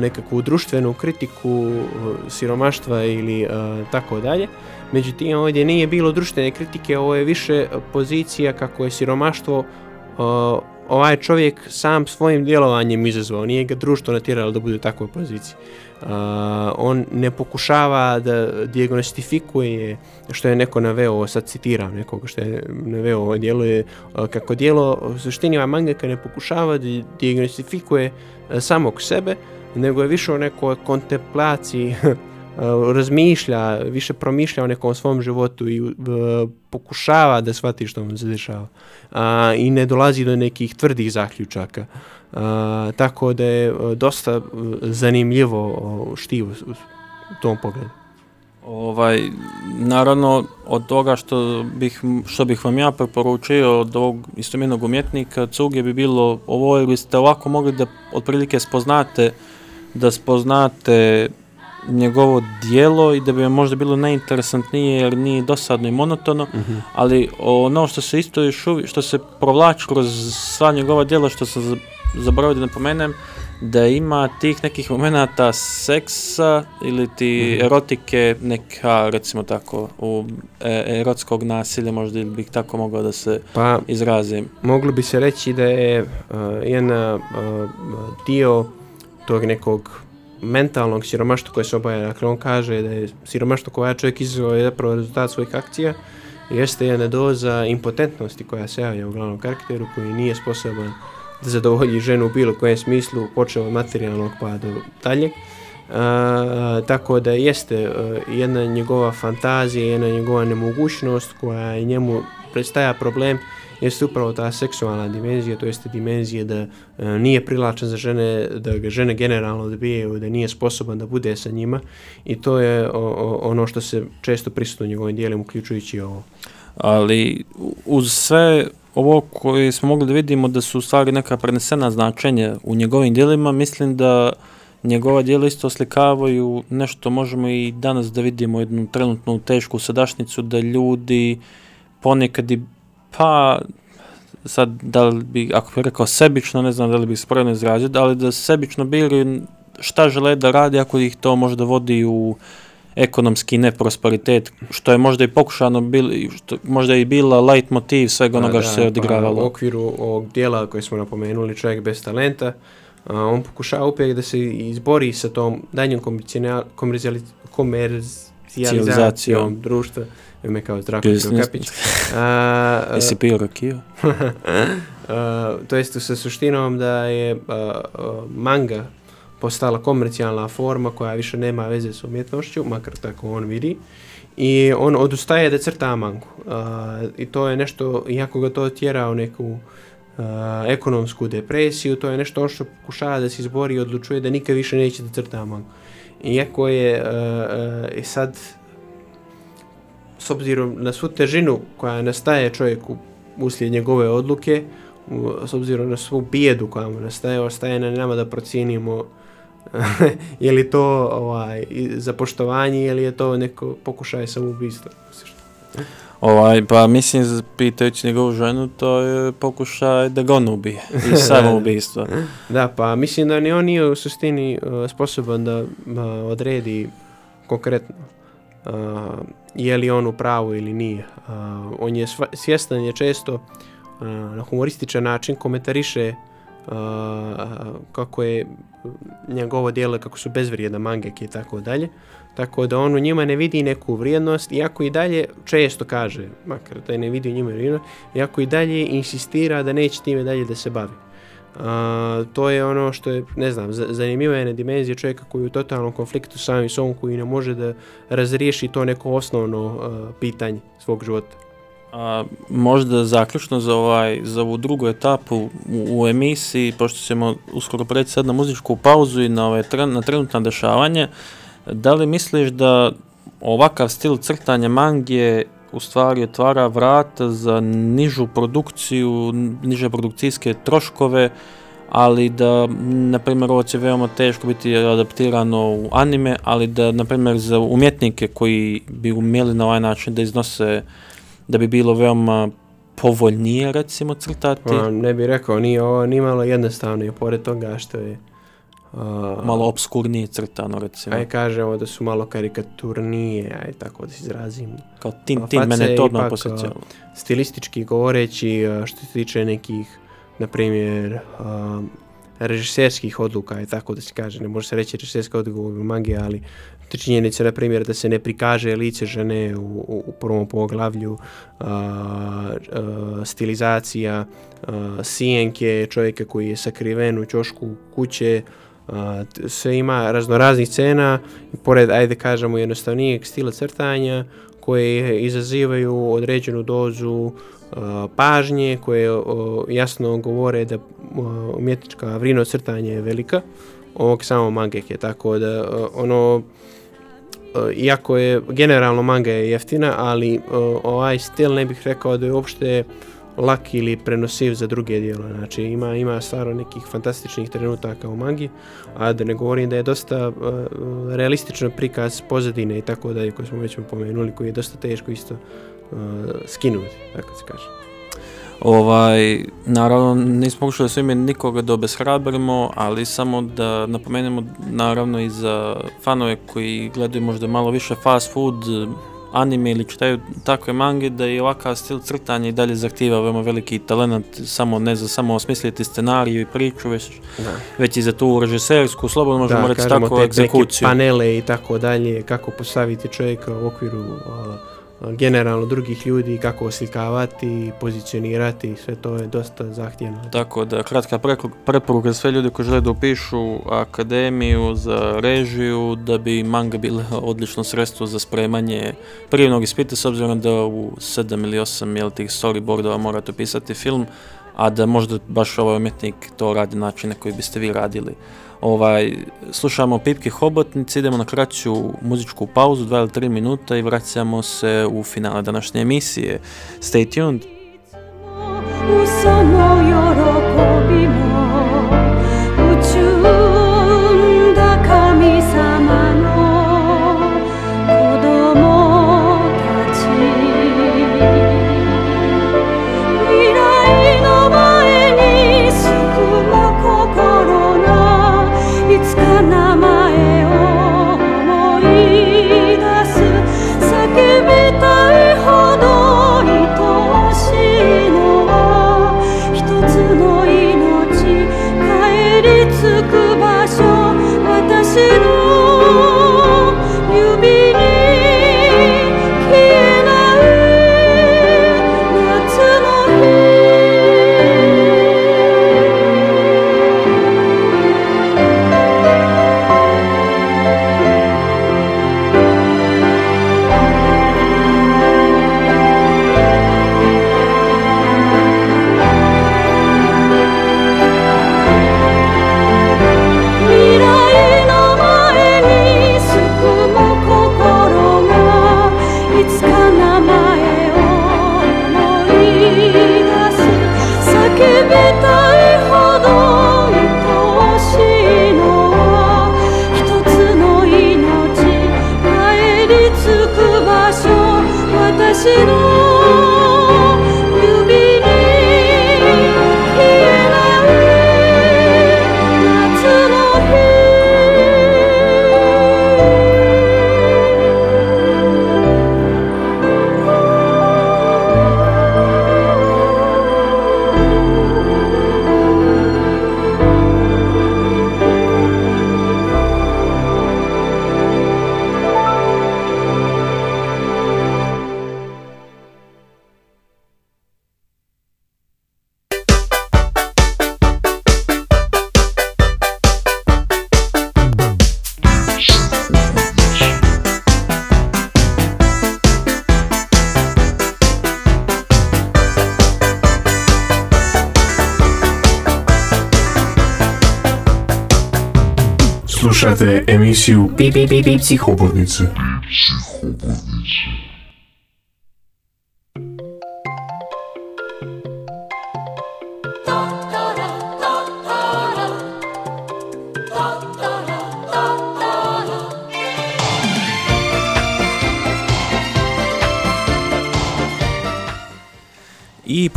nekakvu društvenu kritiku siromaštva ili tako dalje. Međutim, ovdje nije bilo društvene kritike, ovo je više pozicija kako je siromaštvo ovaj čovjek sam svojim djelovanjem izazvao, nije ga društvo natjeralo da bude u takvoj poziciji. Uh, on ne pokušava da diagnostifikuje što je neko naveo, sad citiram nekoga što je naveo ovo je uh, kako djelo, u suštini ovaj mangaka ne pokušava da diagnostifikuje uh, samog sebe, nego je više o nekoj kontemplaciji [laughs] eh, razmišlja, više promišlja o nekom svom životu i uh, pokušava da shvati što mu se dešava. A, I ne dolazi do nekih tvrdih zaključaka. Tako da je uh, dosta uh, zanimljivo uh, štivo u, tom pogledu. Ovaj, naravno, od toga što bih, što bih vam ja preporučio od ovog istomenog umjetnika, Cuge bi bilo ovo, jer biste ovako mogli da otprilike spoznate, da spoznate njegovo dijelo i da bi vam možda bilo najinteresantnije jer nije dosadno i monotono, mm -hmm. ali ono što se isto još uvijek, što se provlači kroz sva njegova dijela, što sam za- zaboravio da napomenem, da ima tih nekih momenata seksa ili ti Mhm. erotike neka, recimo tako, u e, erotskog nasilja možda ili bih tako mogao da se Pa izrazim. moglo bi se reći da je uh, jedna uh, dio tog nekog mentalnog siromaštva koje se obaja. Dakle, on kaže da je siromaštvo koja čovjek izazvao je zapravo rezultat svojih akcija jeste jedna doza impotentnosti koja se javlja u glavnom karakteru koji nije sposoban da zadovolji ženu u bilo kojem smislu, počeo od materijalnog pa do dalje. Uh, tako da jeste e, jedna njegova fantazija, jedna njegova nemogućnost koja je njemu predstavlja problem jeste upravo ta seksualna dimenzija, to jeste dimenzija da e, nije privlačan za žene, da ga žene generalno odbijaju, da nije sposoban da bude sa njima i to je o, o, ono što se često prisutno u njegovim dijelima, uključujući ovo. ali uz sve ovo koje smo mogli da vidimo da su u stvari neka prenesena značenja u njegovim dijelima, mislim da njegova dijela isto oslikavaju nešto možemo i danas da vidimo jednu trenutnu tešku sadašnjicu da ljudi ponekad i pa sad da li bi, ako bih rekao sebično, ne znam da li bih spremno izrazio, ali da sebično bili šta žele da radi ako ih to možda vodi u ekonomski neprosperitet, što je možda i pokušano bili, što možda i bila light motiv svega onoga što se Pa, u odigravalo. okviru ovog dijela koje smo napomenuli, čovjek bez talenta, a, on pokušava upijek da se izbori sa tom daljnjom komercijali- komercijali- Cijalizacijom. društva, evo me kao Zdravko Business. Kapić. A, a, [laughs] Jesi pio rakiju? [laughs] Uh, to jest sa suštinom da je uh, uh, manga postala komercijalna forma koja više nema veze s umjetnošću, makar tako on vidi. I on odustaje da crta mangu. Uh, I to je nešto, iako ga to tjera u neku uh, ekonomsku depresiju, to je nešto on što pokušava da se izbori i odlučuje da nikad više neće da crta mangu. Iako je e, e, i sad s obzirom na svu težinu koja nastaje čovjeku uslijed njegove odluke, s obzirom na svu bijedu koja mu nastaje, ostaje na nama da procijenimo [laughs] je li to ovaj, za poštovanje ili je to neko pokušaj samoubistva. Ovaj, pa mislim, pitajući njegovu ženu, to je pokušaj da ga on ubije. [laughs] I samoubistvo. Da, pa mislim da ni on nije u suštini uh, sposoban da uh, odredi konkretno uh, je li on u pravu ili nije. Uh, on je sva, svjestan je često uh, na humorističan način komentariše uh, kako je njegovo dijelo, kako su bezvrijedna mangeke i tako dalje. Tako da on u njima ne vidi neku vrijednost, iako i dalje često kaže, makar da ne vidi u njima vrijednost, iako i dalje insistira da neće time dalje da se bavi. A, to je ono što je, ne znam, zanimljiva je na dimenziji čovjeka koji je u totalnom konfliktu s samim sobom koji ne može da razriješi to neko osnovno a, pitanje svog života. A, možda zaključno za, ovaj, za ovu drugu etapu u, u emisiji, pošto ćemo uskoro preći sad na muzičku pauzu i na, ovaj ove, na trenutna dešavanje, da li misliš da ovakav stil crtanja mangije u stvari otvara vrata za nižu produkciju, niže produkcijske troškove, ali da, na primjer, ovo će veoma teško biti adaptirano u anime, ali da, na primjer, za umjetnike koji bi umjeli na ovaj način da iznose da bi bilo veoma povoljnije recimo crtati, A, ne bih rekao, nije ovo ni malo jednostavno i pored toga što je a, malo obskurnije crtano recimo, Aj kažemo da su malo karikaturnije, aj tako da se izrazim. kao tin, tin, face mene je to odmah posjećalo. Stilistički govoreći, što se tiče nekih, na primjer, a, režiserskih odluka i tako da se kaže, ne može se reći režiserska odluka u mangi, ali to činjenica, na primjer, da se ne prikaže lice žene u, u, u prvom poglavlju, a, a, stilizacija, a, sijenke čovjeka koji je sakriven u ćošku kuće, A, Eh, sve ima raznoraznih scena, pored, ajde kažemo, jednostavnijeg stila crtanja, koje izazivaju određenu dozu eh, pažnje, koje eh, jasno govore da umjetnička vrino crtanja je velika, ovog samo mangeke, tako da ono, iako je generalno manga je jeftina, ali ovaj stil ne bih rekao da je uopšte lak ili prenosiv za druge dijela. Znači ima ima stvarno nekih fantastičnih trenutaka u mangi, a da ne govorim da je dosta uh, realistično prikaz pozadine i tako dalje koji smo već pomenuli, koji je dosta teško isto uh, skinuti, tako se kaže. Ovaj, naravno, nismo pokušali ime nikoga da obeshrabrimo, ali samo da napomenemo, naravno, i za fanove koji gledaju možda malo više fast food, anime ili čitaju takve mange, da je ovakav stil crtanja i dalje zahtijeva veoma veliki talent, samo ne za samo osmisliti scenariju i priču, već, Da. već i za tu režisersku, slobodno možemo reći kažemo, tako, te egzekuciju. panele i tako dalje, kako postaviti čovjeka u okviru a, generalno drugih ljudi, kako oslikavati, pozicionirati, sve to je dosta zahtjevno. Tako da, kratka preporuka za sve ljudi koji žele da upišu akademiju za režiju, da bi manga bila odlično sredstvo za spremanje prijevnog ispita, s obzirom da u 7 ili 8 jel, tih storyboardova morate pisati film, a da možda baš ovaj umjetnik to radi na način na koji biste vi radili ovaj, slušamo Pipke Hobotnice, idemo na kraću muzičku pauzu, 2 ili 3 minuta i vraćamo se u finale današnje emisije. Stay tuned! U samoj orokobi 别别别别，死活不认字，死活不认。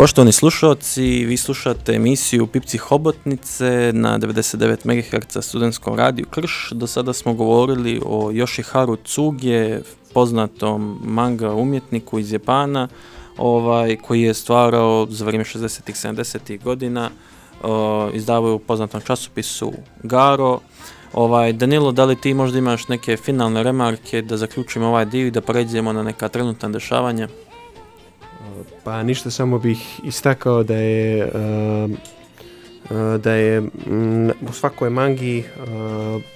Poštovani slušalci, vi slušate emisiju Pipci Hobotnice na 99 MHz studentskom radiju Krš. Do sada smo govorili o Yoshiharu Tsuge, poznatom manga umjetniku iz Japana, ovaj, koji je stvarao za vrijeme 60-ih, 70-ih godina, o, izdavao je u poznatom časopisu Garo. Ovaj, Danilo, da li ti možda imaš neke finalne remarke da zaključimo ovaj dio i da pređemo na neka trenutna dešavanja? Pa ništa, samo bih istakao da je um, uh, uh, da je mm, u svakoj mangi uh,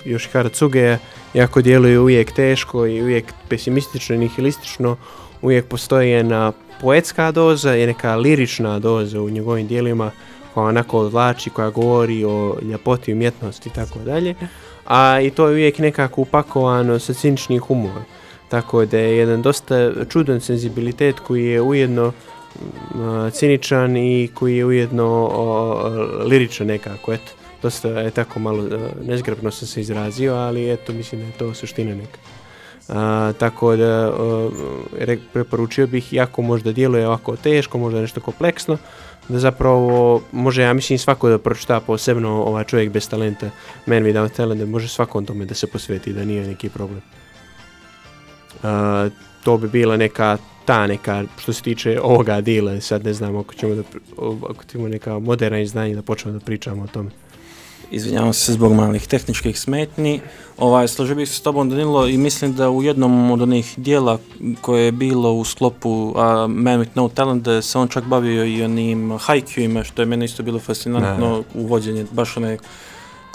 Yoshihara Tsuge jako djeluje uvijek teško i uvijek pesimistično i nihilistično, uvijek postoji jedna poetska doza i neka lirična doza u njegovim dijelima koja onako odvlači, koja govori o ljepoti umjetnosti i tako dalje. A i to je uvijek nekako upakovano sa ciničnim humorom. Tako da je jedan dosta čudan senzibilitet koji je ujedno mm, ciničan i koji je ujedno o, liričan nekako, eto. Dosta je tako malo, e, nezgrapno sam se izrazio, ali eto, mislim da je to suština neka. A, tako da o, preporučio bih, jako možda djeluje ovako teško, možda nešto kompleksno, da zapravo može, ja mislim, svako da pročita posebno ovaj čovjek bez talenta, Man Without Talent, da može svakom tome da se posveti, da nije neki problem. A, to bi bila neka ta neka, što se tiče ovoga dila, sad ne znam ako ćemo da, ako ćemo neka moderna izdanja da počnemo da pričamo o tome. Izvinjavam se zbog malih tehničkih smetnji. Ovaj, složio bih se s tobom Danilo i mislim da u jednom od onih dijela koje je bilo u sklopu a, Man with No Talent da se on čak bavio i onim haikyuima što je meni isto bilo fascinantno uvođenje baš one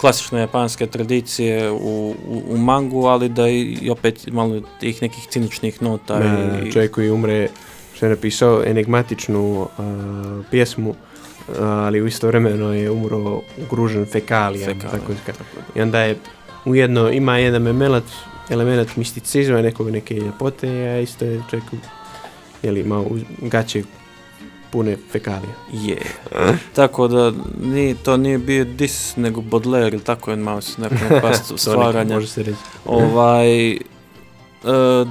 klasične japanske tradicije u, u, u mangu, ali da i, i opet malo tih nekih ciničnih nota. Na, i, čovjek koji umre, što je napisao enigmatičnu uh, pjesmu, uh, ali u isto vremeno je umro ugružen fekalijama. Fekalija, Tako, tako. I onda je ujedno ima jedan element, element misticizma, nekog neke ljepote, a isto je čovjek jeli, uz- gaće pune fekalije. Je. tako da ni, to nije bio dis, nego Baudelaire ili tako je malo se nekom [laughs] pastu stvaranja. Može se reći. Ovaj, e,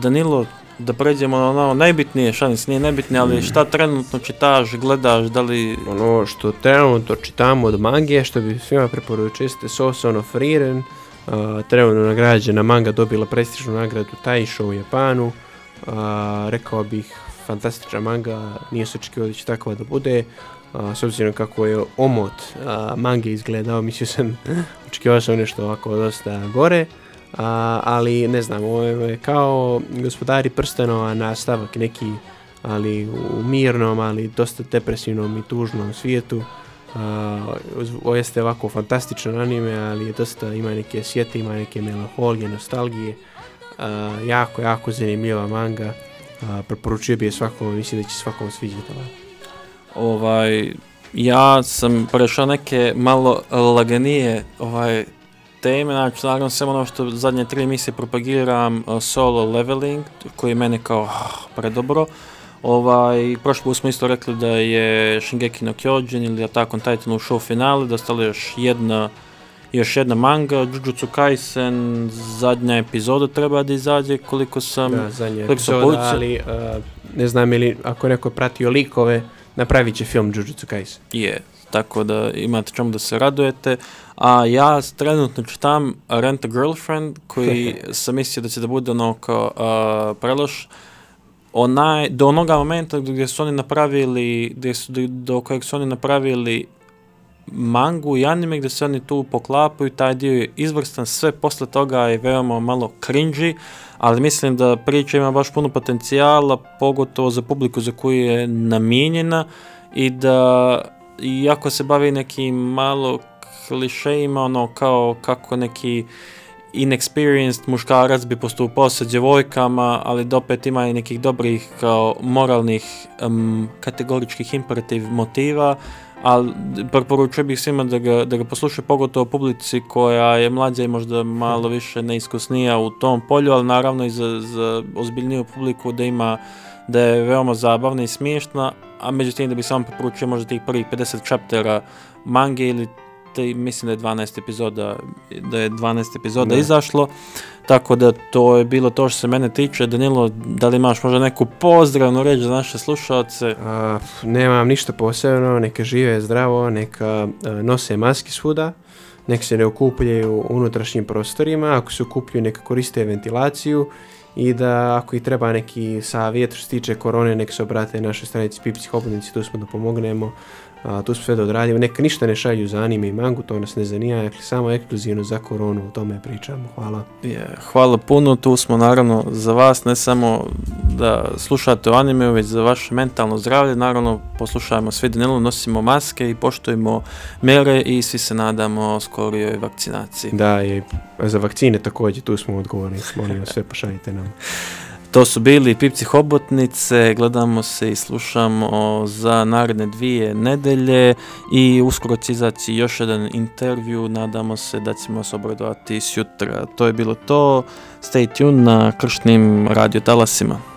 Danilo, da pređemo na ono najbitnije, šanis nije najbitnije, ali šta trenutno čitaš, gledaš, da li... Ono što trenutno čitamo od mangije, što bi svima preporučio, jeste Soson of Frieren, uh, trenutno nagrađena manga dobila prestižnu nagradu Taisho u Japanu, uh, rekao bih fantastična manga, nije se očekivao da će takva da bude, A, s obzirom kako je omot a, mange izgledao, mislio sam, [laughs] očekivao sam nešto ovako dosta gore, a, ali ne znam, ovo je kao gospodari prstenova nastavak neki, ali u mirnom, ali dosta depresivnom i tužnom svijetu. Uh, ovo jeste ovako fantastičan anime, ali je dosta, ima neke sjete, ima neke melanholije, nostalgije. Uh, jako, jako zanimljiva manga. Uh, preporučio bi je svakom, mislim da će svakom sviđati. Ovaj, ja sam prešao neke malo laganije ovaj, teme, znači naravno samo ono što zadnje tri emisije propagiram solo leveling, koji je mene kao oh, predobro. Ovaj, prošli put smo isto rekli da je Shingeki no Kyojin ili Attack on Titan ušao u finale, da ostala još jedna još jedna manga, Jujutsu Kaisen, zadnja epizoda treba da izađe, koliko sam... Da, zadnja epizoda, ali uh, ne znam ili ako neko pratio likove, napravit će film Jujutsu Kaisen. Je, tako da imate čemu da se radujete. A ja trenutno čitam Rent a Girlfriend, koji [laughs] sam mislio da će da bude ono kao uh, preloš. Onaj, do onoga momenta gdje su oni napravili, gdje su, do kojeg su oni napravili mangu i anime gdje se oni tu poklapaju, taj dio je izvrstan, sve posle toga je veoma malo cringy, ali mislim da priča ima baš puno potencijala, pogotovo za publiku za koju je namijenjena i da iako se bavi nekim malo klišejima, ono kao kako neki inexperienced muškarac bi postupao sa djevojkama, ali dopet opet ima i nekih dobrih kao moralnih um, kategoričkih imperativ motiva, ali preporučujem bih svima da ga, da ga poslušaju pogotovo publici koja je mlađa i možda malo više neiskusnija u tom polju, ali naravno i za, za ozbiljniju publiku da ima da je veoma zabavna i smiješna, a međutim da bi samo preporučio možda tih prvih 50 chaptera mange ili te, mislim da je 12 epizoda da je 12 epizoda Da. izašlo tako da to je bilo to što se mene tiče Danilo, da li imaš možda neku pozdravnu reč za naše slušalce A, nemam ništa posebno, neka žive zdravo, neka a, nose maske svuda, nek se ne okupljaju u unutrašnjim prostorima, ako se okupljuju neka koriste ventilaciju i da ako i treba neki savjet što se tiče korone, nek se obrate našoj stranici Pipci Hobotnici, tu smo da pomognemo. A, tu smo sve da odradimo. Neka ništa ne šalju za anime i mangu, to nas ne zanima, dakle, samo ekskluzivno za koronu, o tome pričamo. Hvala. Je, hvala puno, tu smo naravno za vas, ne samo da slušate o animeu, već za vaše mentalno zdravlje, naravno poslušajmo sve dinelu, nosimo maske i poštujemo mere i svi se nadamo skorijoj vakcinaciji. Da, i za vakcine također, tu smo odgovorni, molim vas sve pošaljite nam. [laughs] To su bili Pipci Hobotnice, gledamo se i slušamo za naredne dvije nedelje i uskoro će izaći još jedan intervju, nadamo se da ćemo se obradovati sutra. To je bilo to, stay tuned na kršnim radio talasima.